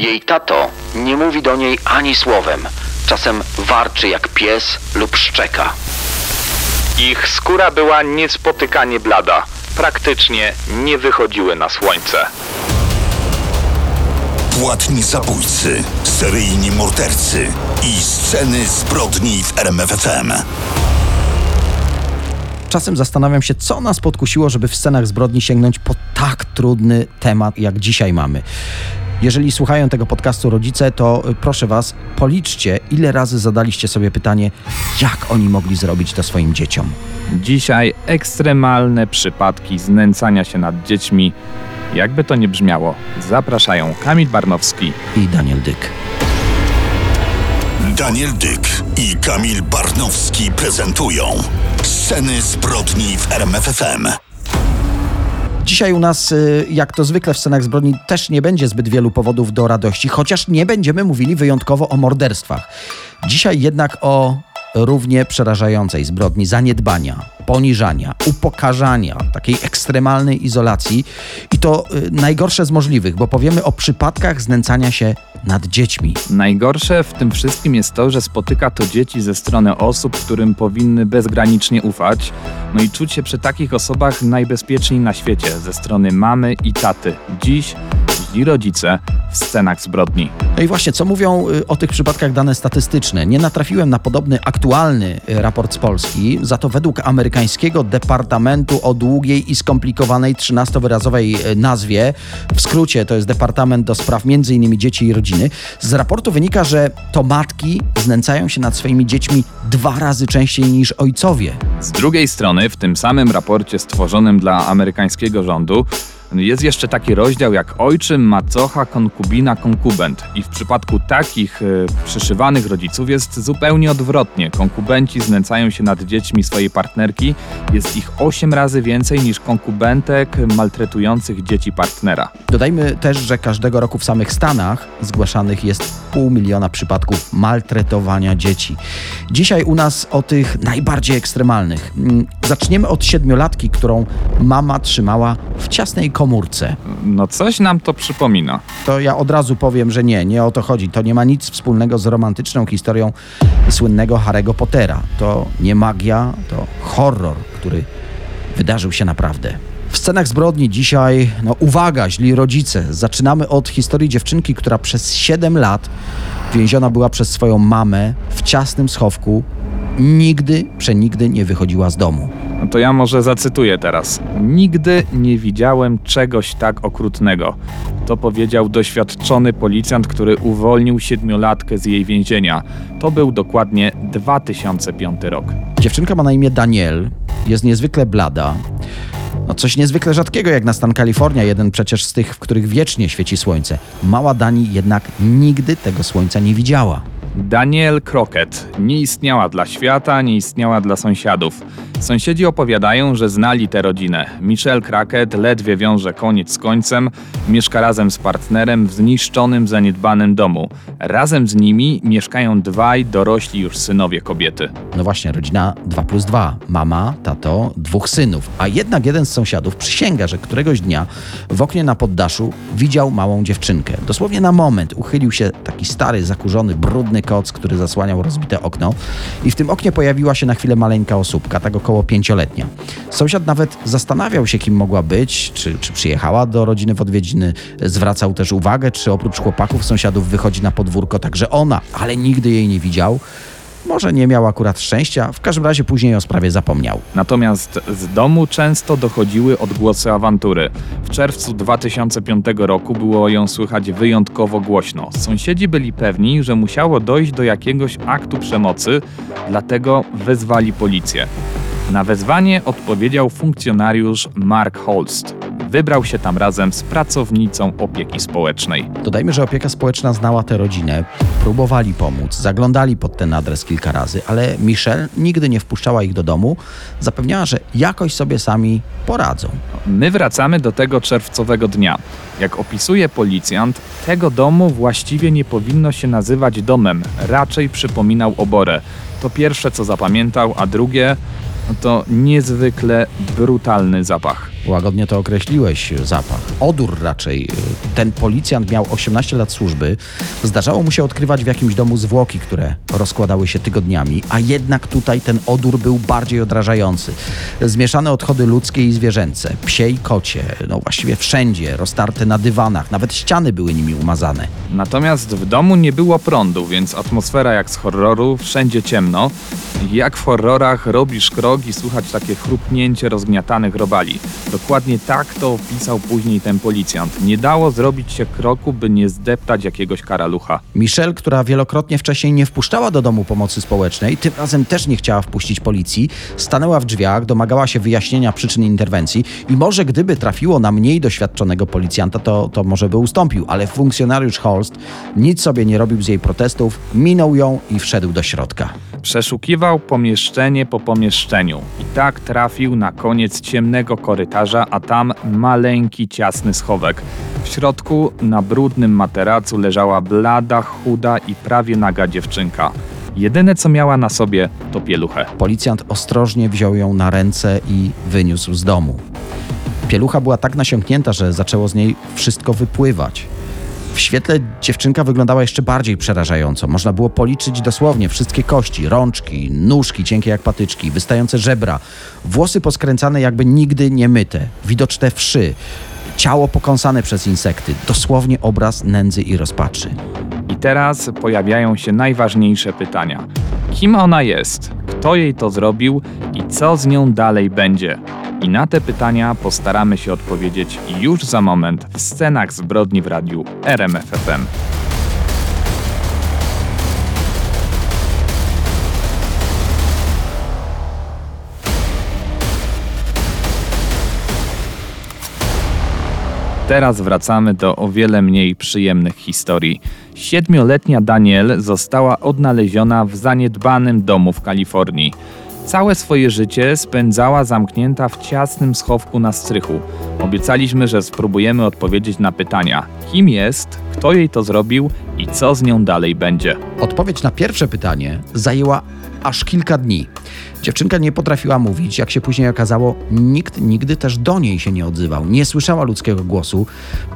Jej tato nie mówi do niej ani słowem. Czasem warczy jak pies lub szczeka. Ich skóra była niespotykanie blada. Praktycznie nie wychodziły na słońce. Płatni zabójcy, seryjni mordercy i sceny zbrodni w RMFFM. Czasem zastanawiam się, co nas podkusiło, żeby w scenach zbrodni sięgnąć po tak trudny temat, jak dzisiaj mamy. Jeżeli słuchają tego podcastu rodzice, to y, proszę Was, policzcie, ile razy zadaliście sobie pytanie, jak oni mogli zrobić to swoim dzieciom. Dzisiaj ekstremalne przypadki znęcania się nad dziećmi. Jakby to nie brzmiało, zapraszają Kamil Barnowski. I Daniel Dyk. Daniel Dyk i Kamil Barnowski prezentują sceny zbrodni w RMFFM. Dzisiaj u nas, y, jak to zwykle w scenach zbrodni, też nie będzie zbyt wielu powodów do radości, chociaż nie będziemy mówili wyjątkowo o morderstwach. Dzisiaj jednak o równie przerażającej zbrodni zaniedbania, poniżania, upokarzania, takiej ekstremalnej izolacji i to y, najgorsze z możliwych, bo powiemy o przypadkach znęcania się nad dziećmi. Najgorsze w tym wszystkim jest to, że spotyka to dzieci ze strony osób, którym powinny bezgranicznie ufać, no i czuć się przy takich osobach najbezpieczniej na świecie, ze strony mamy i taty. Dziś źli rodzice w scenach zbrodni. No i właśnie, co mówią y, o tych przypadkach dane statystyczne? Nie natrafiłem na podobny aktualny y, raport z Polski, za to według amerykańskiego Departamentu o długiej i skomplikowanej 13-wyrazowej y, nazwie, w skrócie to jest Departament do Spraw m.in. Dzieci i Rodziny, z raportu wynika, że to matki znęcają się nad swoimi dziećmi dwa razy częściej niż ojcowie. Z drugiej strony, w tym samym raporcie stworzonym dla amerykańskiego rządu, jest jeszcze taki rozdział jak ojczym, macocha, konkubina, konkubent. I w przypadku takich y, przyszywanych rodziców jest zupełnie odwrotnie. Konkubenci znęcają się nad dziećmi swojej partnerki. Jest ich 8 razy więcej niż konkubentek maltretujących dzieci partnera. Dodajmy też, że każdego roku w samych Stanach zgłaszanych jest pół miliona przypadków maltretowania dzieci. Dzisiaj u nas o tych najbardziej ekstremalnych. Mm, zaczniemy od siedmiolatki, którą mama trzymała w ciasnej komórce. No coś nam to przypomina. To ja od razu powiem, że nie, nie o to chodzi. To nie ma nic wspólnego z romantyczną historią słynnego Harry'ego Pottera. To nie magia, to horror, który wydarzył się naprawdę. W scenach zbrodni dzisiaj, no uwaga, źli rodzice. Zaczynamy od historii dziewczynki, która przez 7 lat więziona była przez swoją mamę w ciasnym schowku. Nigdy, przenigdy nie wychodziła z domu. No to ja może zacytuję teraz. Nigdy nie widziałem czegoś tak okrutnego. To powiedział doświadczony policjant, który uwolnił siedmiolatkę z jej więzienia. To był dokładnie 2005 rok. Dziewczynka ma na imię Daniel, jest niezwykle blada. No coś niezwykle rzadkiego jak na stan Kalifornia, jeden przecież z tych, w których wiecznie świeci słońce. Mała Dani jednak nigdy tego słońca nie widziała. Daniel Crockett nie istniała dla świata, nie istniała dla sąsiadów. Sąsiedzi opowiadają, że znali tę rodzinę. Michelle Crockett ledwie wiąże koniec z końcem, mieszka razem z partnerem w zniszczonym, zaniedbanym domu. Razem z nimi mieszkają dwaj dorośli już synowie kobiety. No właśnie, rodzina 2 plus 2. Mama, tato, dwóch synów. A jednak jeden z sąsiadów przysięga, że któregoś dnia w oknie na poddaszu widział małą dziewczynkę. Dosłownie na moment uchylił się taki stary, zakurzony, brudny koc, który zasłaniał rozbite okno i w tym oknie pojawiła się na chwilę maleńka osóbka, tak około pięcioletnia. Sąsiad nawet zastanawiał się, kim mogła być, czy, czy przyjechała do rodziny w odwiedziny. Zwracał też uwagę, czy oprócz chłopaków sąsiadów wychodzi na podwórko także ona, ale nigdy jej nie widział. Może nie miał akurat szczęścia, w każdym razie później o sprawie zapomniał. Natomiast z domu często dochodziły odgłosy awantury. W czerwcu 2005 roku było ją słychać wyjątkowo głośno. Sąsiedzi byli pewni, że musiało dojść do jakiegoś aktu przemocy, dlatego wezwali policję. Na wezwanie odpowiedział funkcjonariusz Mark Holst. Wybrał się tam razem z pracownicą opieki społecznej. Dodajmy, że opieka społeczna znała tę rodzinę, próbowali pomóc, zaglądali pod ten adres kilka razy, ale Michelle nigdy nie wpuszczała ich do domu, zapewniała, że jakoś sobie sami poradzą. My wracamy do tego czerwcowego dnia. Jak opisuje policjant, tego domu właściwie nie powinno się nazywać domem, raczej przypominał oborę. To pierwsze co zapamiętał, a drugie to niezwykle brutalny zapach. Łagodnie to określiłeś, zapach. Odór raczej. Ten policjant miał 18 lat służby. Zdarzało mu się odkrywać w jakimś domu zwłoki, które rozkładały się tygodniami, a jednak tutaj ten odór był bardziej odrażający. Zmieszane odchody ludzkie i zwierzęce, psie i kocie, no właściwie wszędzie, roztarte na dywanach, nawet ściany były nimi umazane. Natomiast w domu nie było prądu, więc atmosfera jak z horroru, wszędzie ciemno. Jak w horrorach robisz krok i słychać takie chrupnięcie rozgniatanych robali. Dokładnie tak to opisał później ten policjant. Nie dało zrobić się kroku, by nie zdeptać jakiegoś karalucha. Michelle, która wielokrotnie wcześniej nie wpuszczała do domu pomocy społecznej, tym razem też nie chciała wpuścić policji, stanęła w drzwiach, domagała się wyjaśnienia przyczyn interwencji i może gdyby trafiło na mniej doświadczonego policjanta, to, to może by ustąpił, ale funkcjonariusz Holst nic sobie nie robił z jej protestów, minął ją i wszedł do środka. Przeszukiwał pomieszczenie po pomieszczeniu i tak trafił na koniec ciemnego korytarza, a tam maleńki, ciasny schowek. W środku na brudnym materacu leżała blada, chuda i prawie naga dziewczynka. Jedyne co miała na sobie to pieluchę. Policjant ostrożnie wziął ją na ręce i wyniósł z domu. Pielucha była tak nasiąknięta, że zaczęło z niej wszystko wypływać. W świetle dziewczynka wyglądała jeszcze bardziej przerażająco. Można było policzyć dosłownie wszystkie kości, rączki, nóżki cienkie jak patyczki, wystające żebra, włosy poskręcane jakby nigdy nie myte, widoczne wszy, ciało pokąsane przez insekty. Dosłownie obraz nędzy i rozpaczy. Teraz pojawiają się najważniejsze pytania. Kim ona jest? Kto jej to zrobił i co z nią dalej będzie? I na te pytania postaramy się odpowiedzieć już za moment w scenach zbrodni w radiu RMFFM. Teraz wracamy do o wiele mniej przyjemnych historii. Siedmioletnia Daniel została odnaleziona w zaniedbanym domu w Kalifornii. Całe swoje życie spędzała zamknięta w ciasnym schowku na strychu. Obiecaliśmy, że spróbujemy odpowiedzieć na pytania: kim jest, kto jej to zrobił i co z nią dalej będzie. Odpowiedź na pierwsze pytanie zajęła aż kilka dni. Dziewczynka nie potrafiła mówić, jak się później okazało, nikt nigdy też do niej się nie odzywał. Nie słyszała ludzkiego głosu,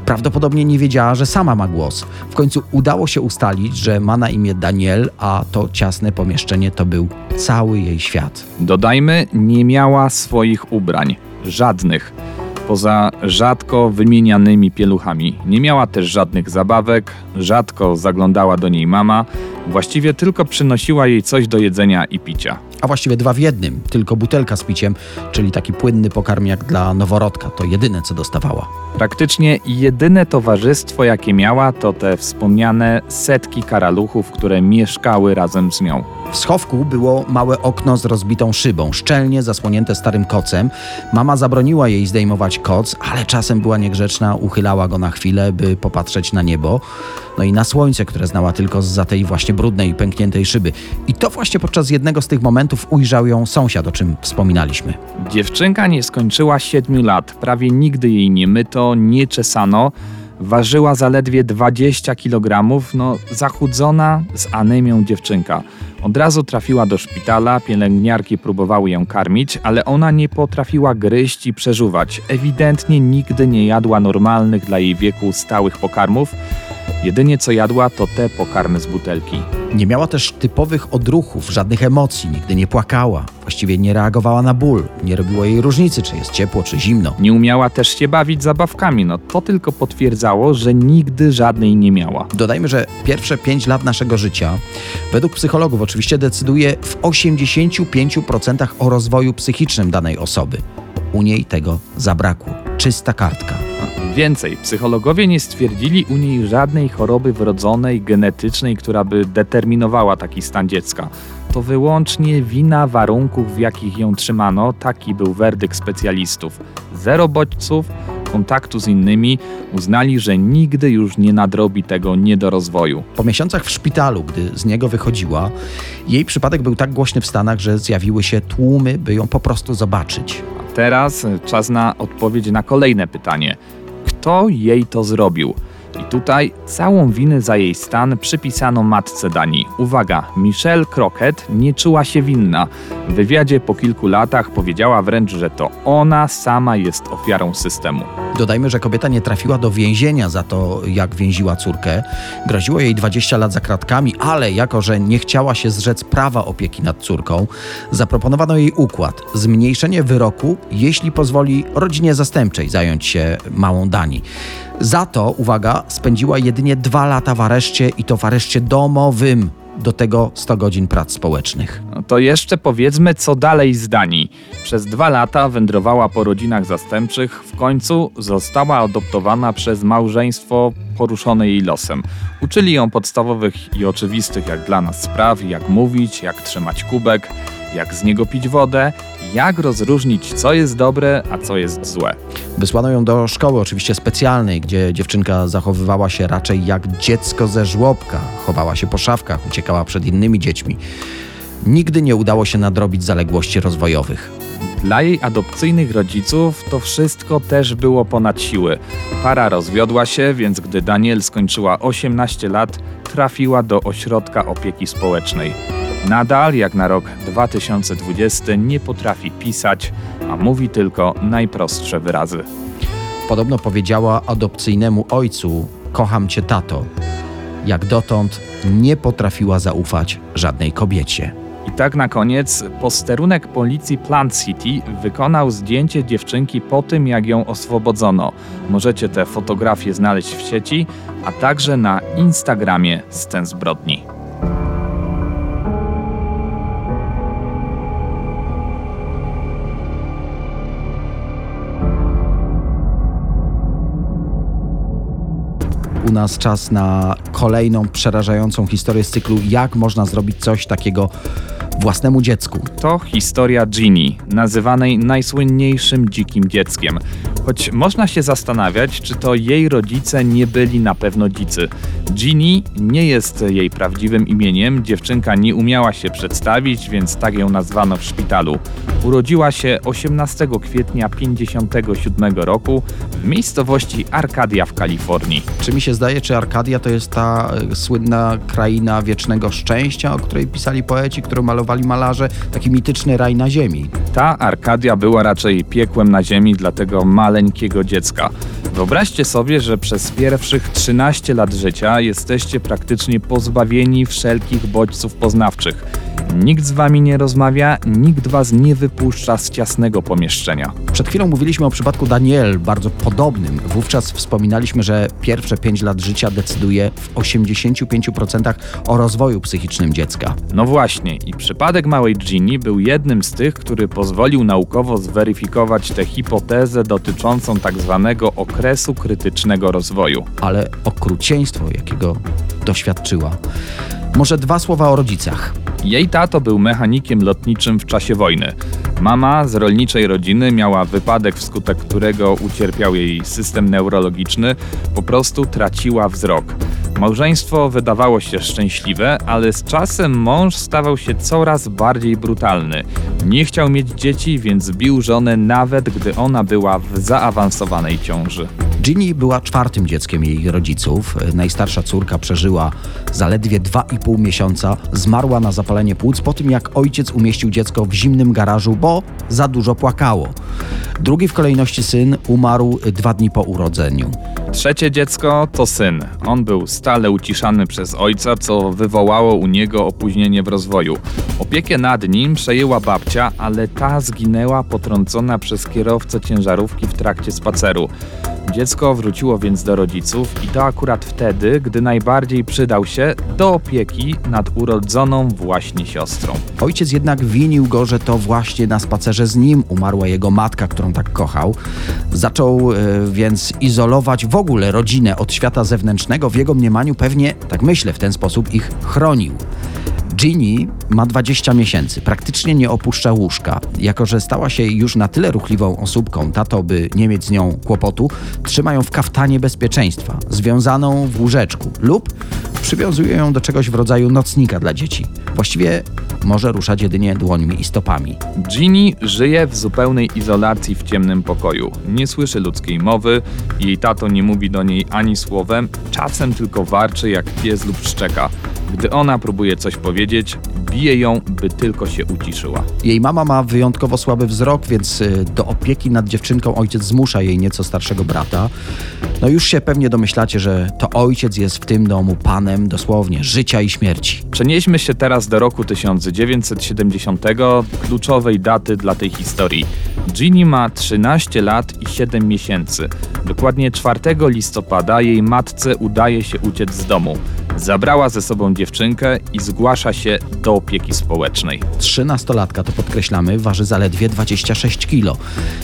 prawdopodobnie nie wiedziała, że sama ma głos. W końcu udało się ustalić, że ma na imię Daniel, a to ciasne pomieszczenie to był cały jej świat. Dodajmy, nie miała swoich ubrań. Żadnych. Poza rzadko wymienianymi pieluchami. Nie miała też żadnych zabawek, rzadko zaglądała do niej mama, właściwie tylko przynosiła jej coś do jedzenia i picia. A właściwie dwa w jednym, tylko butelka z piciem, czyli taki płynny pokarm jak dla noworodka. To jedyne, co dostawała. Praktycznie jedyne towarzystwo, jakie miała, to te wspomniane setki karaluchów, które mieszkały razem z nią. W schowku było małe okno z rozbitą szybą, szczelnie zasłonięte starym kocem. Mama zabroniła jej zdejmować koc, ale czasem była niegrzeczna, uchylała go na chwilę, by popatrzeć na niebo. No i na słońce, które znała tylko za tej właśnie brudnej pękniętej szyby. I to właśnie podczas jednego z tych momentów ujrzał ją sąsiad, o czym wspominaliśmy. Dziewczynka nie skończyła siedmiu lat, prawie nigdy jej nie myto, nie czesano. Ważyła zaledwie 20 kg, no zachudzona z anemią dziewczynka. Od razu trafiła do szpitala, pielęgniarki próbowały ją karmić, ale ona nie potrafiła gryźć i przeżuwać. Ewidentnie nigdy nie jadła normalnych dla jej wieku stałych pokarmów. Jedynie co jadła to te pokarmy z butelki. Nie miała też typowych odruchów, żadnych emocji, nigdy nie płakała, właściwie nie reagowała na ból, nie robiło jej różnicy, czy jest ciepło, czy zimno. Nie umiała też się bawić zabawkami, no to tylko potwierdzało, że nigdy żadnej nie miała. Dodajmy, że pierwsze 5 lat naszego życia, według psychologów oczywiście, decyduje w 85% o rozwoju psychicznym danej osoby. U niej tego zabrakło. Czysta kartka. Więcej, psychologowie nie stwierdzili u niej żadnej choroby wrodzonej, genetycznej, która by determinowała taki stan dziecka. To wyłącznie wina warunków, w jakich ją trzymano, taki był werdykt specjalistów. Zero bodźców, kontaktu z innymi, uznali, że nigdy już nie nadrobi tego niedorozwoju. Po miesiącach w szpitalu, gdy z niego wychodziła, jej przypadek był tak głośny w Stanach, że zjawiły się tłumy, by ją po prostu zobaczyć. Teraz czas na odpowiedź na kolejne pytanie. Kto jej to zrobił? I tutaj całą winę za jej stan przypisano matce Dani. Uwaga, Michelle Crockett nie czuła się winna. W wywiadzie po kilku latach powiedziała wręcz, że to ona sama jest ofiarą systemu. Dodajmy, że kobieta nie trafiła do więzienia za to, jak więziła córkę. Groziło jej 20 lat za kratkami, ale jako, że nie chciała się zrzec prawa opieki nad córką, zaproponowano jej układ: zmniejszenie wyroku, jeśli pozwoli rodzinie zastępczej zająć się małą Dani. Za to, uwaga, spędziła jedynie dwa lata w areszcie i to w areszcie domowym. Do tego 100 godzin prac społecznych. No to jeszcze powiedzmy, co dalej z Danii. Przez dwa lata wędrowała po rodzinach zastępczych, w końcu została adoptowana przez małżeństwo poruszone jej losem. Uczyli ją podstawowych i oczywistych jak dla nas spraw, jak mówić, jak trzymać kubek, jak z niego pić wodę, jak rozróżnić, co jest dobre, a co jest złe. Wysłano ją do szkoły, oczywiście specjalnej, gdzie dziewczynka zachowywała się raczej jak dziecko ze żłobka. Chowała się po szafkach, uciekała przed innymi dziećmi. Nigdy nie udało się nadrobić zaległości rozwojowych. Dla jej adopcyjnych rodziców to wszystko też było ponad siły. Para rozwiodła się, więc gdy Daniel skończyła 18 lat, trafiła do ośrodka opieki społecznej. Nadal, jak na rok 2020, nie potrafi pisać, a mówi tylko najprostsze wyrazy. Podobno powiedziała adopcyjnemu ojcu: Kocham cię, tato. Jak dotąd nie potrafiła zaufać żadnej kobiecie. I tak na koniec posterunek policji Plant City wykonał zdjęcie dziewczynki po tym, jak ją oswobodzono. Możecie te fotografie znaleźć w sieci, a także na Instagramie Scen Zbrodni. U nas czas na kolejną przerażającą historię z cyklu Jak można zrobić coś takiego własnemu dziecku. To historia Ginny, nazywanej najsłynniejszym dzikim dzieckiem. Choć można się zastanawiać, czy to jej rodzice nie byli na pewno dzicy. Ginny nie jest jej prawdziwym imieniem, dziewczynka nie umiała się przedstawić, więc tak ją nazwano w szpitalu. Urodziła się 18 kwietnia 1957 roku w miejscowości Arcadia w Kalifornii. Czy mi się zdaje, czy Arkadia to jest ta e, słynna kraina wiecznego szczęścia, o której pisali poeci, którą malowali malarze, taki mityczny raj na ziemi? Ta Arkadia była raczej piekłem na ziemi dla tego maleńkiego dziecka. Wyobraźcie sobie, że przez pierwszych 13 lat życia jesteście praktycznie pozbawieni wszelkich bodźców poznawczych. Nikt z wami nie rozmawia, nikt was nie wypuszcza z ciasnego pomieszczenia. Przed chwilą mówiliśmy o przypadku Daniel, bardzo podobnym. Wówczas wspominaliśmy, że pierwsze 5 lat życia decyduje w 85% o rozwoju psychicznym dziecka. No właśnie, i przypadek małej Ginny był jednym z tych, który pozwolił naukowo zweryfikować tę hipotezę dotyczącą tak zwanego okresu krytycznego rozwoju. Ale okrucieństwo, jakiego doświadczyła. Może dwa słowa o rodzicach. Jej tato był mechanikiem lotniczym w czasie wojny. Mama z rolniczej rodziny miała wypadek, wskutek którego ucierpiał jej system neurologiczny, po prostu traciła wzrok. Małżeństwo wydawało się szczęśliwe, ale z czasem mąż stawał się coraz bardziej brutalny. Nie chciał mieć dzieci, więc bił żonę nawet gdy ona była w zaawansowanej ciąży. Ginny była czwartym dzieckiem jej rodziców. Najstarsza córka przeżyła zaledwie 2,5 miesiąca. Zmarła na zapalenie płuc po tym, jak ojciec umieścił dziecko w zimnym garażu, bo za dużo płakało. Drugi w kolejności syn umarł dwa dni po urodzeniu. Trzecie dziecko to syn. On był stale uciszany przez ojca, co wywołało u niego opóźnienie w rozwoju. Opiekę nad nim przejęła babcia, ale ta zginęła potrącona przez kierowcę ciężarówki w trakcie spaceru. Dziecko wróciło więc do rodziców i to akurat wtedy, gdy najbardziej przydał się do opieki nad urodzoną właśnie siostrą. Ojciec jednak winił go, że to właśnie na spacerze z nim umarła jego matka, którą tak kochał. Zaczął e, więc izolować w ogóle rodzinę od świata zewnętrznego. W jego mniemaniu pewnie, tak myślę, w ten sposób ich chronił. Ginny ma 20 miesięcy, praktycznie nie opuszcza łóżka. Jako, że stała się już na tyle ruchliwą osóbką, tato, by nie mieć z nią kłopotu, trzyma ją w kaftanie bezpieczeństwa, związaną w łóżeczku lub przywiązuje ją do czegoś w rodzaju nocnika dla dzieci. Właściwie może ruszać jedynie dłońmi i stopami. Ginny żyje w zupełnej izolacji w ciemnym pokoju. Nie słyszy ludzkiej mowy, jej tato nie mówi do niej ani słowem, czasem tylko warczy jak pies lub szczeka. Gdy ona próbuje coś powiedzieć, bije ją, by tylko się uciszyła. Jej mama ma wyjątkowo słaby wzrok, więc y, do opieki nad dziewczynką ojciec zmusza jej nieco starszego brata. No już się pewnie domyślacie, że to ojciec jest w tym domu panem dosłownie życia i śmierci. Przenieśmy się teraz do roku 1970, kluczowej daty dla tej historii. Ginny ma 13 lat i 7 miesięcy. Dokładnie 4 listopada jej matce udaje się uciec z domu. Zabrała ze sobą dziewczynkę i zgłasza się do opieki społecznej. Trzynastolatka, to podkreślamy, waży zaledwie 26 kg.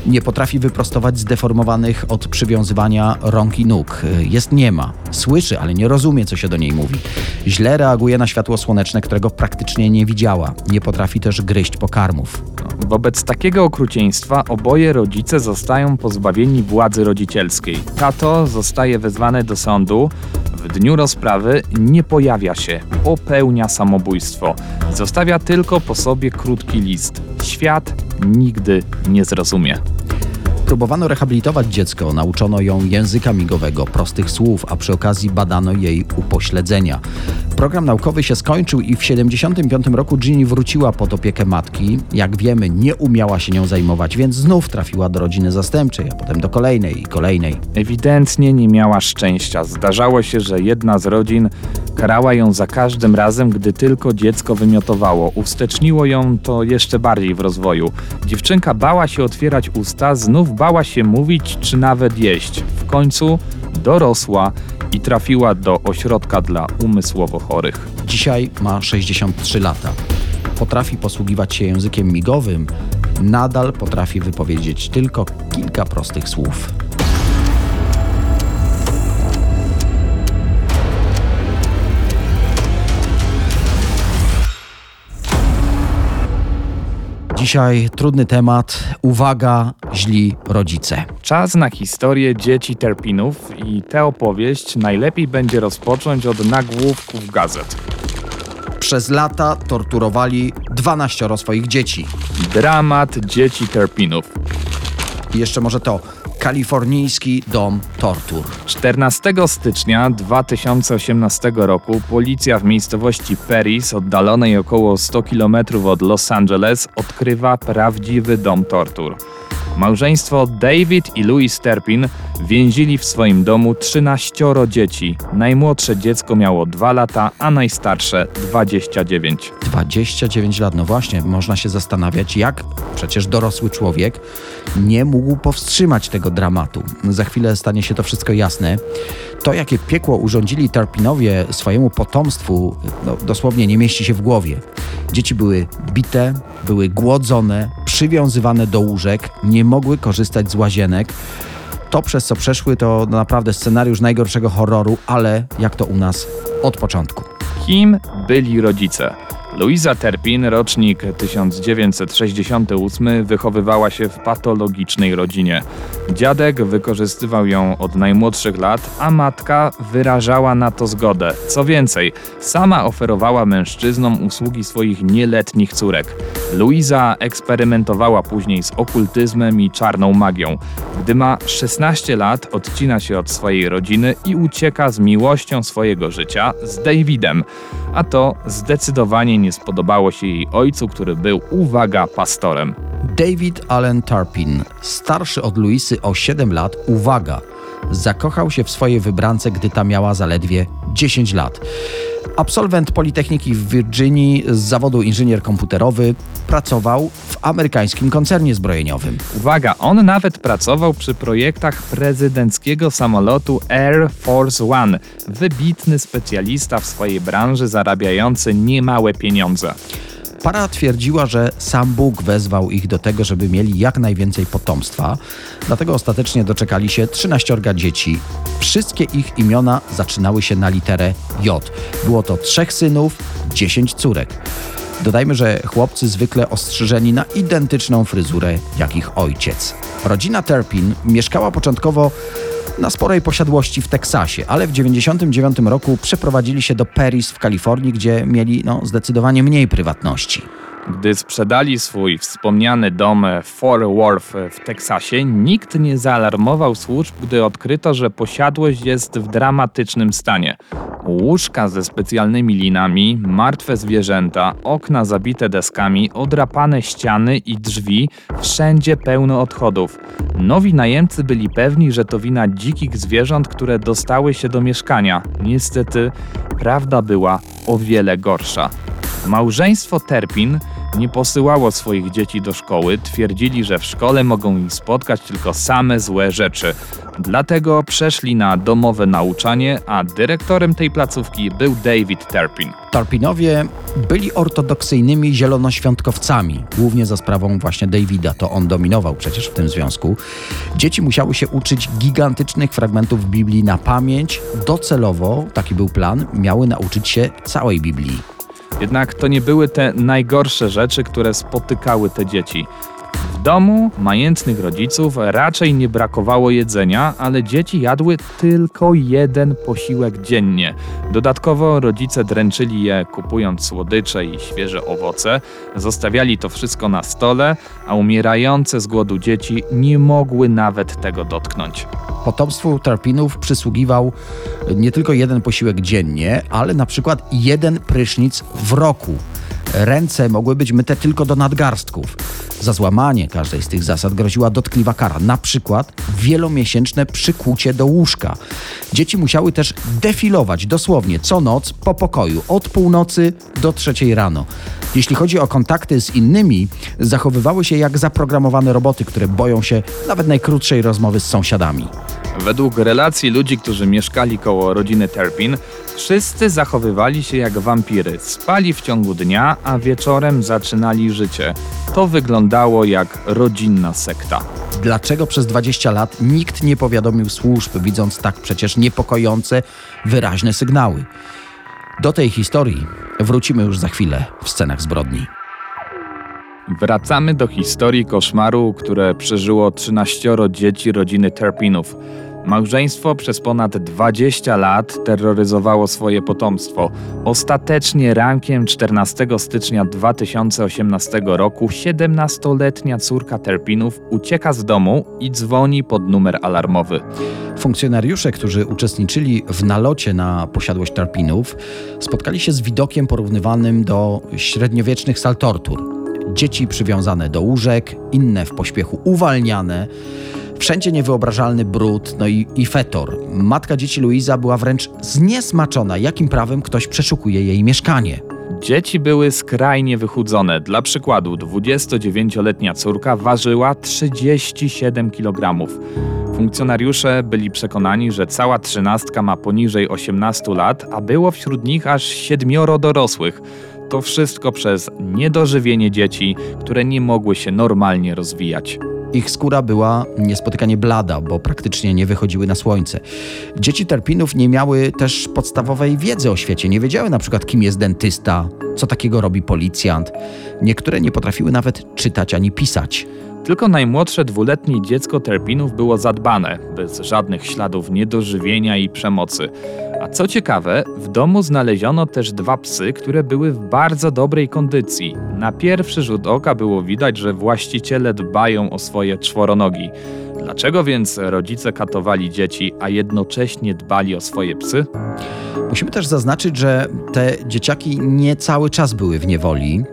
Nie potrafi wyprostować zdeformowanych od przywiązywania rąk i nóg. Jest niema. Słyszy, ale nie rozumie, co się do niej mówi. Źle reaguje na światło słoneczne, którego praktycznie nie widziała. Nie potrafi też gryźć pokarmów. Wobec takiego okrucieństwa oboje rodzice zostają pozbawieni władzy rodzicielskiej. Tato zostaje wezwany do sądu. W dniu rozprawy nie pojawia się, popełnia samobójstwo. Zostawia tylko po sobie krótki list. Świat nigdy nie zrozumie. Próbowano rehabilitować dziecko, nauczono ją języka migowego, prostych słów, a przy okazji badano jej upośledzenia. Program naukowy się skończył i w 1975 roku Ginny wróciła pod opiekę matki. Jak wiemy, nie umiała się nią zajmować, więc znów trafiła do rodziny zastępczej, a potem do kolejnej i kolejnej. Ewidentnie nie miała szczęścia. Zdarzało się, że jedna z rodzin karała ją za każdym razem, gdy tylko dziecko wymiotowało. Uwsteczniło ją to jeszcze bardziej w rozwoju. Dziewczynka bała się otwierać usta, znów bała się mówić czy nawet jeść. W końcu dorosła i trafiła do ośrodka dla umysłowo chorych. Dzisiaj ma 63 lata. Potrafi posługiwać się językiem migowym, nadal potrafi wypowiedzieć tylko kilka prostych słów. Dzisiaj trudny temat. Uwaga, źli rodzice. Czas na historię dzieci terpinów i tę opowieść najlepiej będzie rozpocząć od nagłówków gazet. Przez lata torturowali 12 swoich dzieci. Dramat dzieci terpinów. I jeszcze może to kalifornijski dom tortur. 14 stycznia 2018 roku policja w miejscowości Paris, oddalonej około 100 km od Los Angeles, odkrywa prawdziwy dom tortur. Małżeństwo David i Louis Terpin więzili w swoim domu 13 dzieci. Najmłodsze dziecko miało 2 lata, a najstarsze 29. 29 lat, no właśnie, można się zastanawiać, jak przecież dorosły człowiek nie mógł powstrzymać tego dramatu. Za chwilę stanie się to wszystko jasne. To, jakie piekło urządzili Tarpinowie swojemu potomstwu, no, dosłownie nie mieści się w głowie. Dzieci były bite, były głodzone, przywiązywane do łóżek, nie mogły korzystać z łazienek. To, przez co przeszły, to naprawdę scenariusz najgorszego horroru, ale jak to u nas od początku. Kim byli rodzice? Luisa Terpin, rocznik 1968, wychowywała się w patologicznej rodzinie. Dziadek wykorzystywał ją od najmłodszych lat, a matka wyrażała na to zgodę. Co więcej, sama oferowała mężczyznom usługi swoich nieletnich córek. Luisa eksperymentowała później z okultyzmem i czarną magią. Gdy ma 16 lat, odcina się od swojej rodziny i ucieka z miłością swojego życia z Davidem. A to zdecydowanie nie spodobało się jej ojcu, który był, uwaga, pastorem. David Allen Tarpin, starszy od Luisy o 7 lat, uwaga, zakochał się w swojej wybrance, gdy ta miała zaledwie 10 lat. Absolwent Politechniki w Virginii z zawodu inżynier komputerowy, pracował w amerykańskim koncernie zbrojeniowym. Uwaga, on nawet pracował przy projektach prezydenckiego samolotu Air Force One. Wybitny specjalista w swojej branży, zarabiający niemałe pieniądze. Para twierdziła, że sam Bóg wezwał ich do tego, żeby mieli jak najwięcej potomstwa, dlatego ostatecznie doczekali się 13 dzieci. Wszystkie ich imiona zaczynały się na literę J. Było to trzech synów, 10 córek. Dodajmy, że chłopcy zwykle ostrzyżeni na identyczną fryzurę jak ich ojciec. Rodzina Terpin mieszkała początkowo na sporej posiadłości w Teksasie, ale w 1999 roku przeprowadzili się do Paris w Kalifornii, gdzie mieli no, zdecydowanie mniej prywatności. Gdy sprzedali swój wspomniany dom Fort Worth w Teksasie, nikt nie zaalarmował służb, gdy odkryto, że posiadłość jest w dramatycznym stanie. Łóżka ze specjalnymi linami, martwe zwierzęta, okna zabite deskami, odrapane ściany i drzwi, wszędzie pełno odchodów. Nowi najemcy byli pewni, że to wina dzikich zwierząt, które dostały się do mieszkania. Niestety, prawda była o wiele gorsza. Małżeństwo Terpin nie posyłało swoich dzieci do szkoły, twierdzili, że w szkole mogą ich spotkać tylko same złe rzeczy. Dlatego przeszli na domowe nauczanie, a dyrektorem tej placówki był David Terpin. Tarpinowie byli ortodoksyjnymi zielonoświątkowcami, głównie za sprawą właśnie Davida, to on dominował przecież w tym związku. Dzieci musiały się uczyć gigantycznych fragmentów Biblii na pamięć, docelowo, taki był plan, miały nauczyć się całej Biblii. Jednak to nie były te najgorsze rzeczy, które spotykały te dzieci. W domu majętnych rodziców raczej nie brakowało jedzenia, ale dzieci jadły tylko jeden posiłek dziennie. Dodatkowo rodzice dręczyli je kupując słodycze i świeże owoce, zostawiali to wszystko na stole, a umierające z głodu dzieci nie mogły nawet tego dotknąć. Potomstwu Tarpinów przysługiwał nie tylko jeden posiłek dziennie, ale na przykład jeden prysznic w roku. Ręce mogły być myte tylko do nadgarstków. Za złamanie każdej z tych zasad groziła dotkliwa kara, na przykład wielomiesięczne przykucie do łóżka. Dzieci musiały też defilować dosłownie co noc po pokoju, od północy do trzeciej rano. Jeśli chodzi o kontakty z innymi, zachowywały się jak zaprogramowane roboty, które boją się nawet najkrótszej rozmowy z sąsiadami. Według relacji ludzi, którzy mieszkali koło rodziny Terpin, wszyscy zachowywali się jak wampiry. Spali w ciągu dnia, a wieczorem zaczynali życie. To wyglądało jak rodzinna sekta. Dlaczego przez 20 lat nikt nie powiadomił służb, widząc tak przecież niepokojące, wyraźne sygnały? Do tej historii wrócimy już za chwilę w scenach zbrodni. Wracamy do historii koszmaru, które przeżyło 13 dzieci rodziny Terpinów. Małżeństwo przez ponad 20 lat terroryzowało swoje potomstwo. Ostatecznie rankiem 14 stycznia 2018 roku 17-letnia córka Terpinów ucieka z domu i dzwoni pod numer alarmowy. Funkcjonariusze, którzy uczestniczyli w nalocie na posiadłość Tarpinów, spotkali się z widokiem porównywanym do średniowiecznych sal tortur. Dzieci przywiązane do łóżek, inne w pośpiechu uwalniane. Wszędzie niewyobrażalny brud, no i, i fetor. Matka dzieci Luiza była wręcz zniesmaczona, jakim prawem ktoś przeszukuje jej mieszkanie. Dzieci były skrajnie wychudzone. Dla przykładu, 29-letnia córka ważyła 37 kg. Funkcjonariusze byli przekonani, że cała trzynastka ma poniżej 18 lat, a było wśród nich aż siedmioro dorosłych. To wszystko przez niedożywienie dzieci, które nie mogły się normalnie rozwijać. Ich skóra była niespotykanie blada, bo praktycznie nie wychodziły na słońce. Dzieci Terpinów nie miały też podstawowej wiedzy o świecie. Nie wiedziały na przykład, kim jest dentysta, co takiego robi policjant. Niektóre nie potrafiły nawet czytać ani pisać. Tylko najmłodsze dwuletnie dziecko Terpinów było zadbane, bez żadnych śladów niedożywienia i przemocy. A co ciekawe, w domu znaleziono też dwa psy, które były w bardzo dobrej kondycji. Na pierwszy rzut oka było widać, że właściciele dbają o swoje czworonogi. Dlaczego więc rodzice katowali dzieci, a jednocześnie dbali o swoje psy? Musimy też zaznaczyć, że te dzieciaki nie cały czas były w niewoli.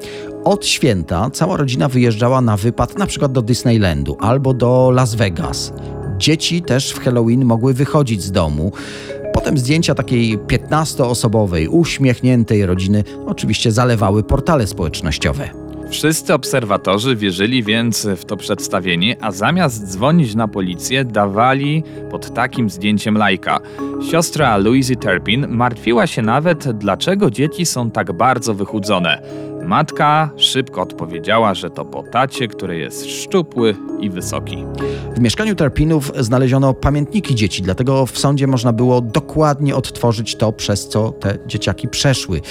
Od święta cała rodzina wyjeżdżała na wypad na przykład do Disneylandu albo do Las Vegas. Dzieci też w Halloween mogły wychodzić z domu. Potem zdjęcia takiej 15-osobowej, uśmiechniętej rodziny oczywiście zalewały portale społecznościowe. Wszyscy obserwatorzy wierzyli więc w to przedstawienie, a zamiast dzwonić na policję, dawali pod takim zdjęciem lajka. Siostra Louise Terpin martwiła się nawet, dlaczego dzieci są tak bardzo wychudzone. Matka szybko odpowiedziała, że to po tacie, który jest szczupły i wysoki. W mieszkaniu Terpinów znaleziono pamiętniki dzieci, dlatego w sądzie można było dokładnie odtworzyć to, przez co te dzieciaki przeszły.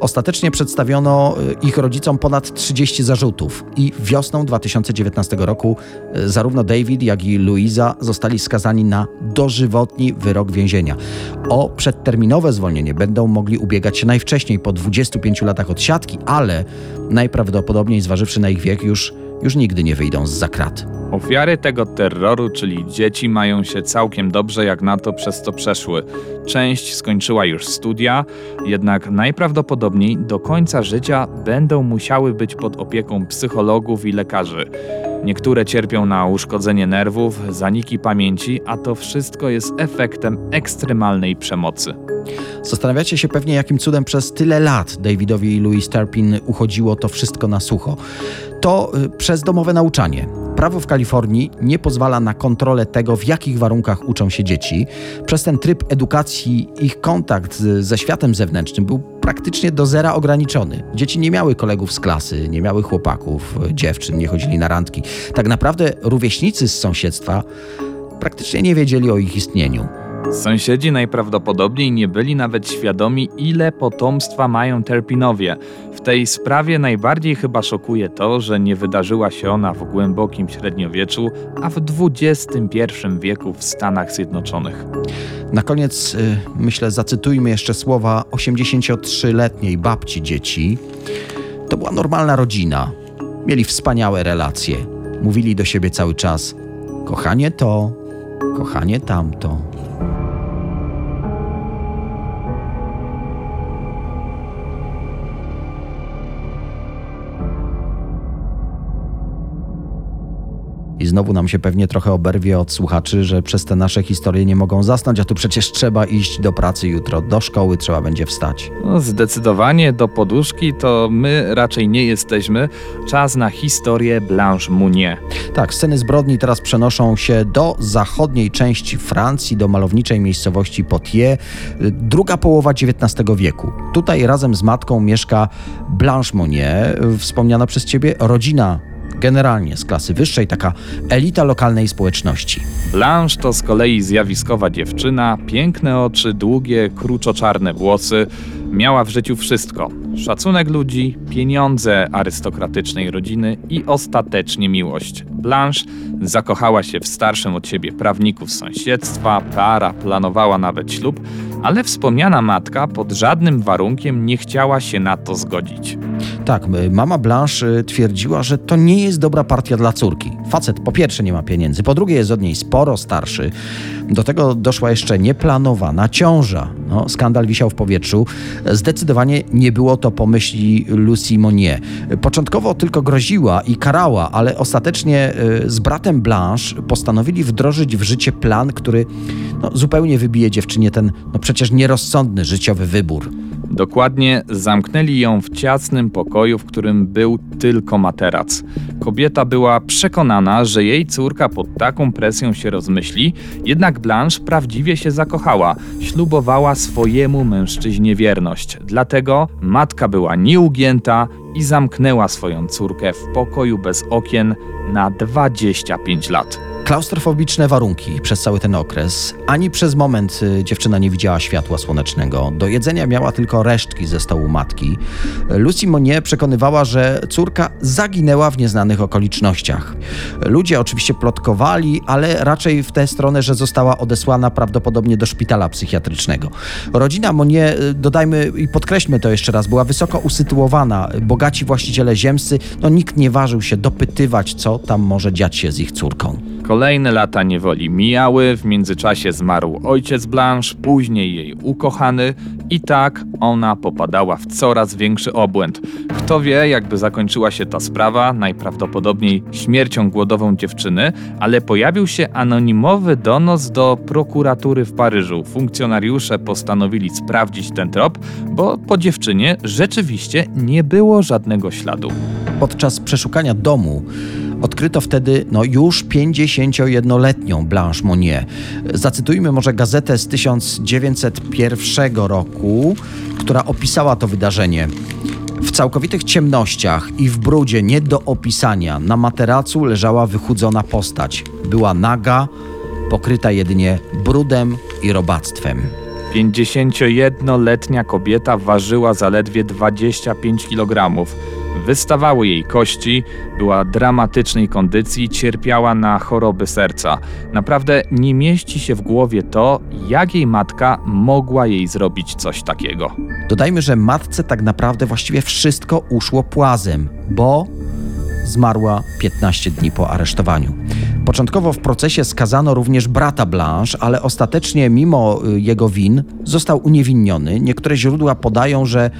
Ostatecznie przedstawiono y, ich rodzicom ponad 30 zarzutów i wiosną 2019 roku y, zarówno David, jak i Louisa zostali skazani na dożywotni wyrok więzienia. O przedterminowe zwolnienie będą mogli ubiegać się najwcześniej po 25 latach odsiadki, ale najprawdopodobniej zważywszy na ich wiek już, już nigdy nie wyjdą z zakrat. Ofiary tego terroru, czyli dzieci, mają się całkiem dobrze, jak na to przez co przeszły. Część skończyła już studia, jednak najprawdopodobniej do końca życia będą musiały być pod opieką psychologów i lekarzy. Niektóre cierpią na uszkodzenie nerwów, zaniki pamięci, a to wszystko jest efektem ekstremalnej przemocy. Zastanawiacie się pewnie, jakim cudem przez tyle lat Davidowi i Louis Terpin uchodziło to wszystko na sucho. To y, przez domowe nauczanie. Prawo w Kalifornii nie pozwala na kontrolę tego, w jakich warunkach uczą się dzieci. Przez ten tryb edukacji ich kontakt ze światem zewnętrznym był praktycznie do zera ograniczony. Dzieci nie miały kolegów z klasy, nie miały chłopaków, y, dziewczyn, nie chodzili na randki. Tak naprawdę rówieśnicy z sąsiedztwa praktycznie nie wiedzieli o ich istnieniu. Sąsiedzi najprawdopodobniej nie byli nawet świadomi, ile potomstwa mają Terpinowie. W tej sprawie najbardziej chyba szokuje to, że nie wydarzyła się ona w głębokim średniowieczu, a w XXI wieku w Stanach Zjednoczonych. Na koniec, y, myślę, zacytujmy jeszcze słowa 83-letniej babci dzieci. To była normalna rodzina. Mieli wspaniałe relacje. Mówili do siebie cały czas: kochanie to, kochanie tamto. I znowu nam się pewnie trochę oberwie od słuchaczy, że przez te nasze historie nie mogą zasnąć, a tu przecież trzeba iść do pracy jutro, do szkoły trzeba będzie wstać. No, zdecydowanie do poduszki to my raczej nie jesteśmy. Czas na historię Blanche Mounier. Tak, sceny zbrodni teraz przenoszą się do zachodniej części Francji, do malowniczej miejscowości Poitiers, druga połowa XIX wieku. Tutaj razem z matką mieszka Blanche Mounier, wspomniana przez ciebie rodzina generalnie z klasy wyższej, taka elita lokalnej społeczności. Blanche to z kolei zjawiskowa dziewczyna, piękne oczy, długie, kruczoczarne włosy. Miała w życiu wszystko: szacunek ludzi, pieniądze arystokratycznej rodziny i ostatecznie miłość. Blanche zakochała się w starszym od siebie prawniku z sąsiedztwa, para planowała nawet ślub, ale wspomniana matka pod żadnym warunkiem nie chciała się na to zgodzić. Tak, mama Blanche y, twierdziła, że to nie jest dobra partia dla córki. Facet po pierwsze nie ma pieniędzy, po drugie jest od niej sporo starszy. Do tego doszła jeszcze nieplanowana ciąża. No, skandal wisiał w powietrzu. Zdecydowanie nie było to pomyśli Lucy Monnier. Początkowo tylko groziła i karała, ale ostatecznie y, z bratem Blanche postanowili wdrożyć w życie plan, który no, zupełnie wybije dziewczynie ten no, przecież nierozsądny życiowy wybór. Dokładnie zamknęli ją w ciasnym pokoju, w którym był tylko materac. Kobieta była przekonana, że jej córka pod taką presją się rozmyśli, jednak Blanche prawdziwie się zakochała. Ślubowała swojemu mężczyźnie wierność. Dlatego matka była nieugięta i zamknęła swoją córkę w pokoju bez okien na 25 lat. Klaustrofobiczne warunki przez cały ten okres. Ani przez moment y, dziewczyna nie widziała światła słonecznego. Do jedzenia miała tylko resztki ze stołu matki. Lucy Monnier przekonywała, że córka zaginęła w nieznanych okolicznościach. Ludzie oczywiście plotkowali, ale raczej w tę stronę, że została odesłana prawdopodobnie do szpitala psychiatrycznego. Rodzina Monnier, y, dodajmy i podkreślmy to jeszcze raz, była wysoko usytuowana. Bogaci właściciele ziemscy, no nikt nie ważył się dopytywać, co tam może dziać się z ich córką. Kolejne lata niewoli mijały, w międzyczasie zmarł ojciec Blanche, później jej ukochany i tak ona popadała w coraz większy obłęd. Kto wie, jakby zakończyła się ta sprawa, najprawdopodobniej śmiercią głodową dziewczyny, ale pojawił się anonimowy donos do prokuratury w Paryżu. Funkcjonariusze postanowili sprawdzić ten trop, bo po dziewczynie rzeczywiście nie było żadnego śladu. Podczas przeszukania domu Odkryto wtedy no, już 51-letnią Blanche Monnier. Zacytujmy może gazetę z 1901 roku, która opisała to wydarzenie. W całkowitych ciemnościach i w brudzie nie do opisania na materacu leżała wychudzona postać. Była naga, pokryta jedynie brudem i robactwem. 51-letnia kobieta ważyła zaledwie 25 kg. Wystawały jej kości, była dramatycznej kondycji, cierpiała na choroby serca. Naprawdę nie mieści się w głowie to, jak jej matka mogła jej zrobić coś takiego. Dodajmy, że matce tak naprawdę właściwie wszystko uszło płazem, bo zmarła 15 dni po aresztowaniu. Początkowo w procesie skazano również brata Blanche, ale ostatecznie, mimo y, jego win, został uniewinniony. Niektóre źródła podają, że,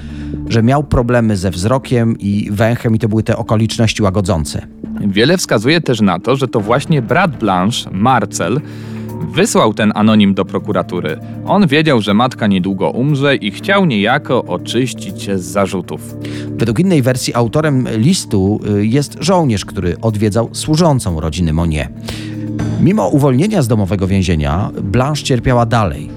że miał problemy ze wzrokiem i węchem, i to były te okoliczności łagodzące. Wiele wskazuje też na to, że to właśnie brat Blanche, Marcel, wysłał ten anonim do prokuratury. On wiedział, że matka niedługo umrze i chciał niejako oczyścić się z zarzutów. Według innej wersji autorem listu y, jest żołnierz, który odwiedzał służącą rodziny Monie. Mimo uwolnienia z domowego więzienia, Blanche cierpiała dalej.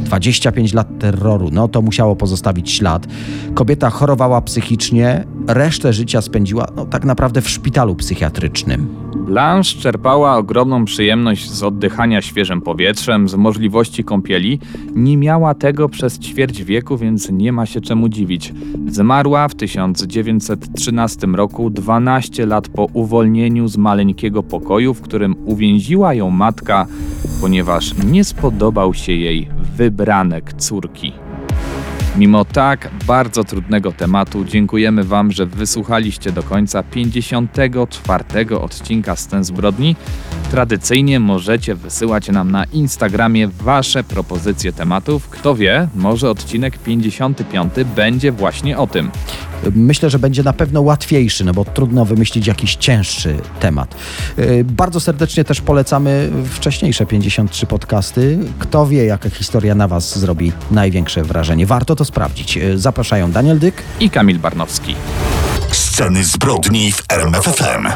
25 lat terroru, no to musiało pozostawić ślad. Kobieta chorowała psychicznie, resztę życia spędziła no, tak naprawdę w szpitalu psychiatrycznym. Blanche czerpała ogromną przyjemność z oddychania świeżym powietrzem, z możliwości kąpieli. Nie miała tego przez ćwierć wieku, więc nie ma się czemu dziwić. Zmarła w 1913 roku, 12 lat po uwolnieniu z maleńkiego pokoju, w którym uwięziła ją matka, ponieważ nie spodobał się jej wybranek córki. Mimo tak bardzo trudnego tematu, dziękujemy Wam, że wysłuchaliście do końca 54 odcinka Scen Zbrodni. Tradycyjnie możecie wysyłać nam na Instagramie Wasze propozycje tematów. Kto wie, może odcinek 55 będzie właśnie o tym. Myślę, że będzie na pewno łatwiejszy, no bo trudno wymyślić jakiś cięższy temat. Yy, Bardzo serdecznie też polecamy wcześniejsze 53 podcasty. Kto wie, jaka historia na Was zrobi największe wrażenie. Warto to sprawdzić. Yy, Zapraszają Daniel Dyk. I Kamil Barnowski. Sceny zbrodni w RMFFM.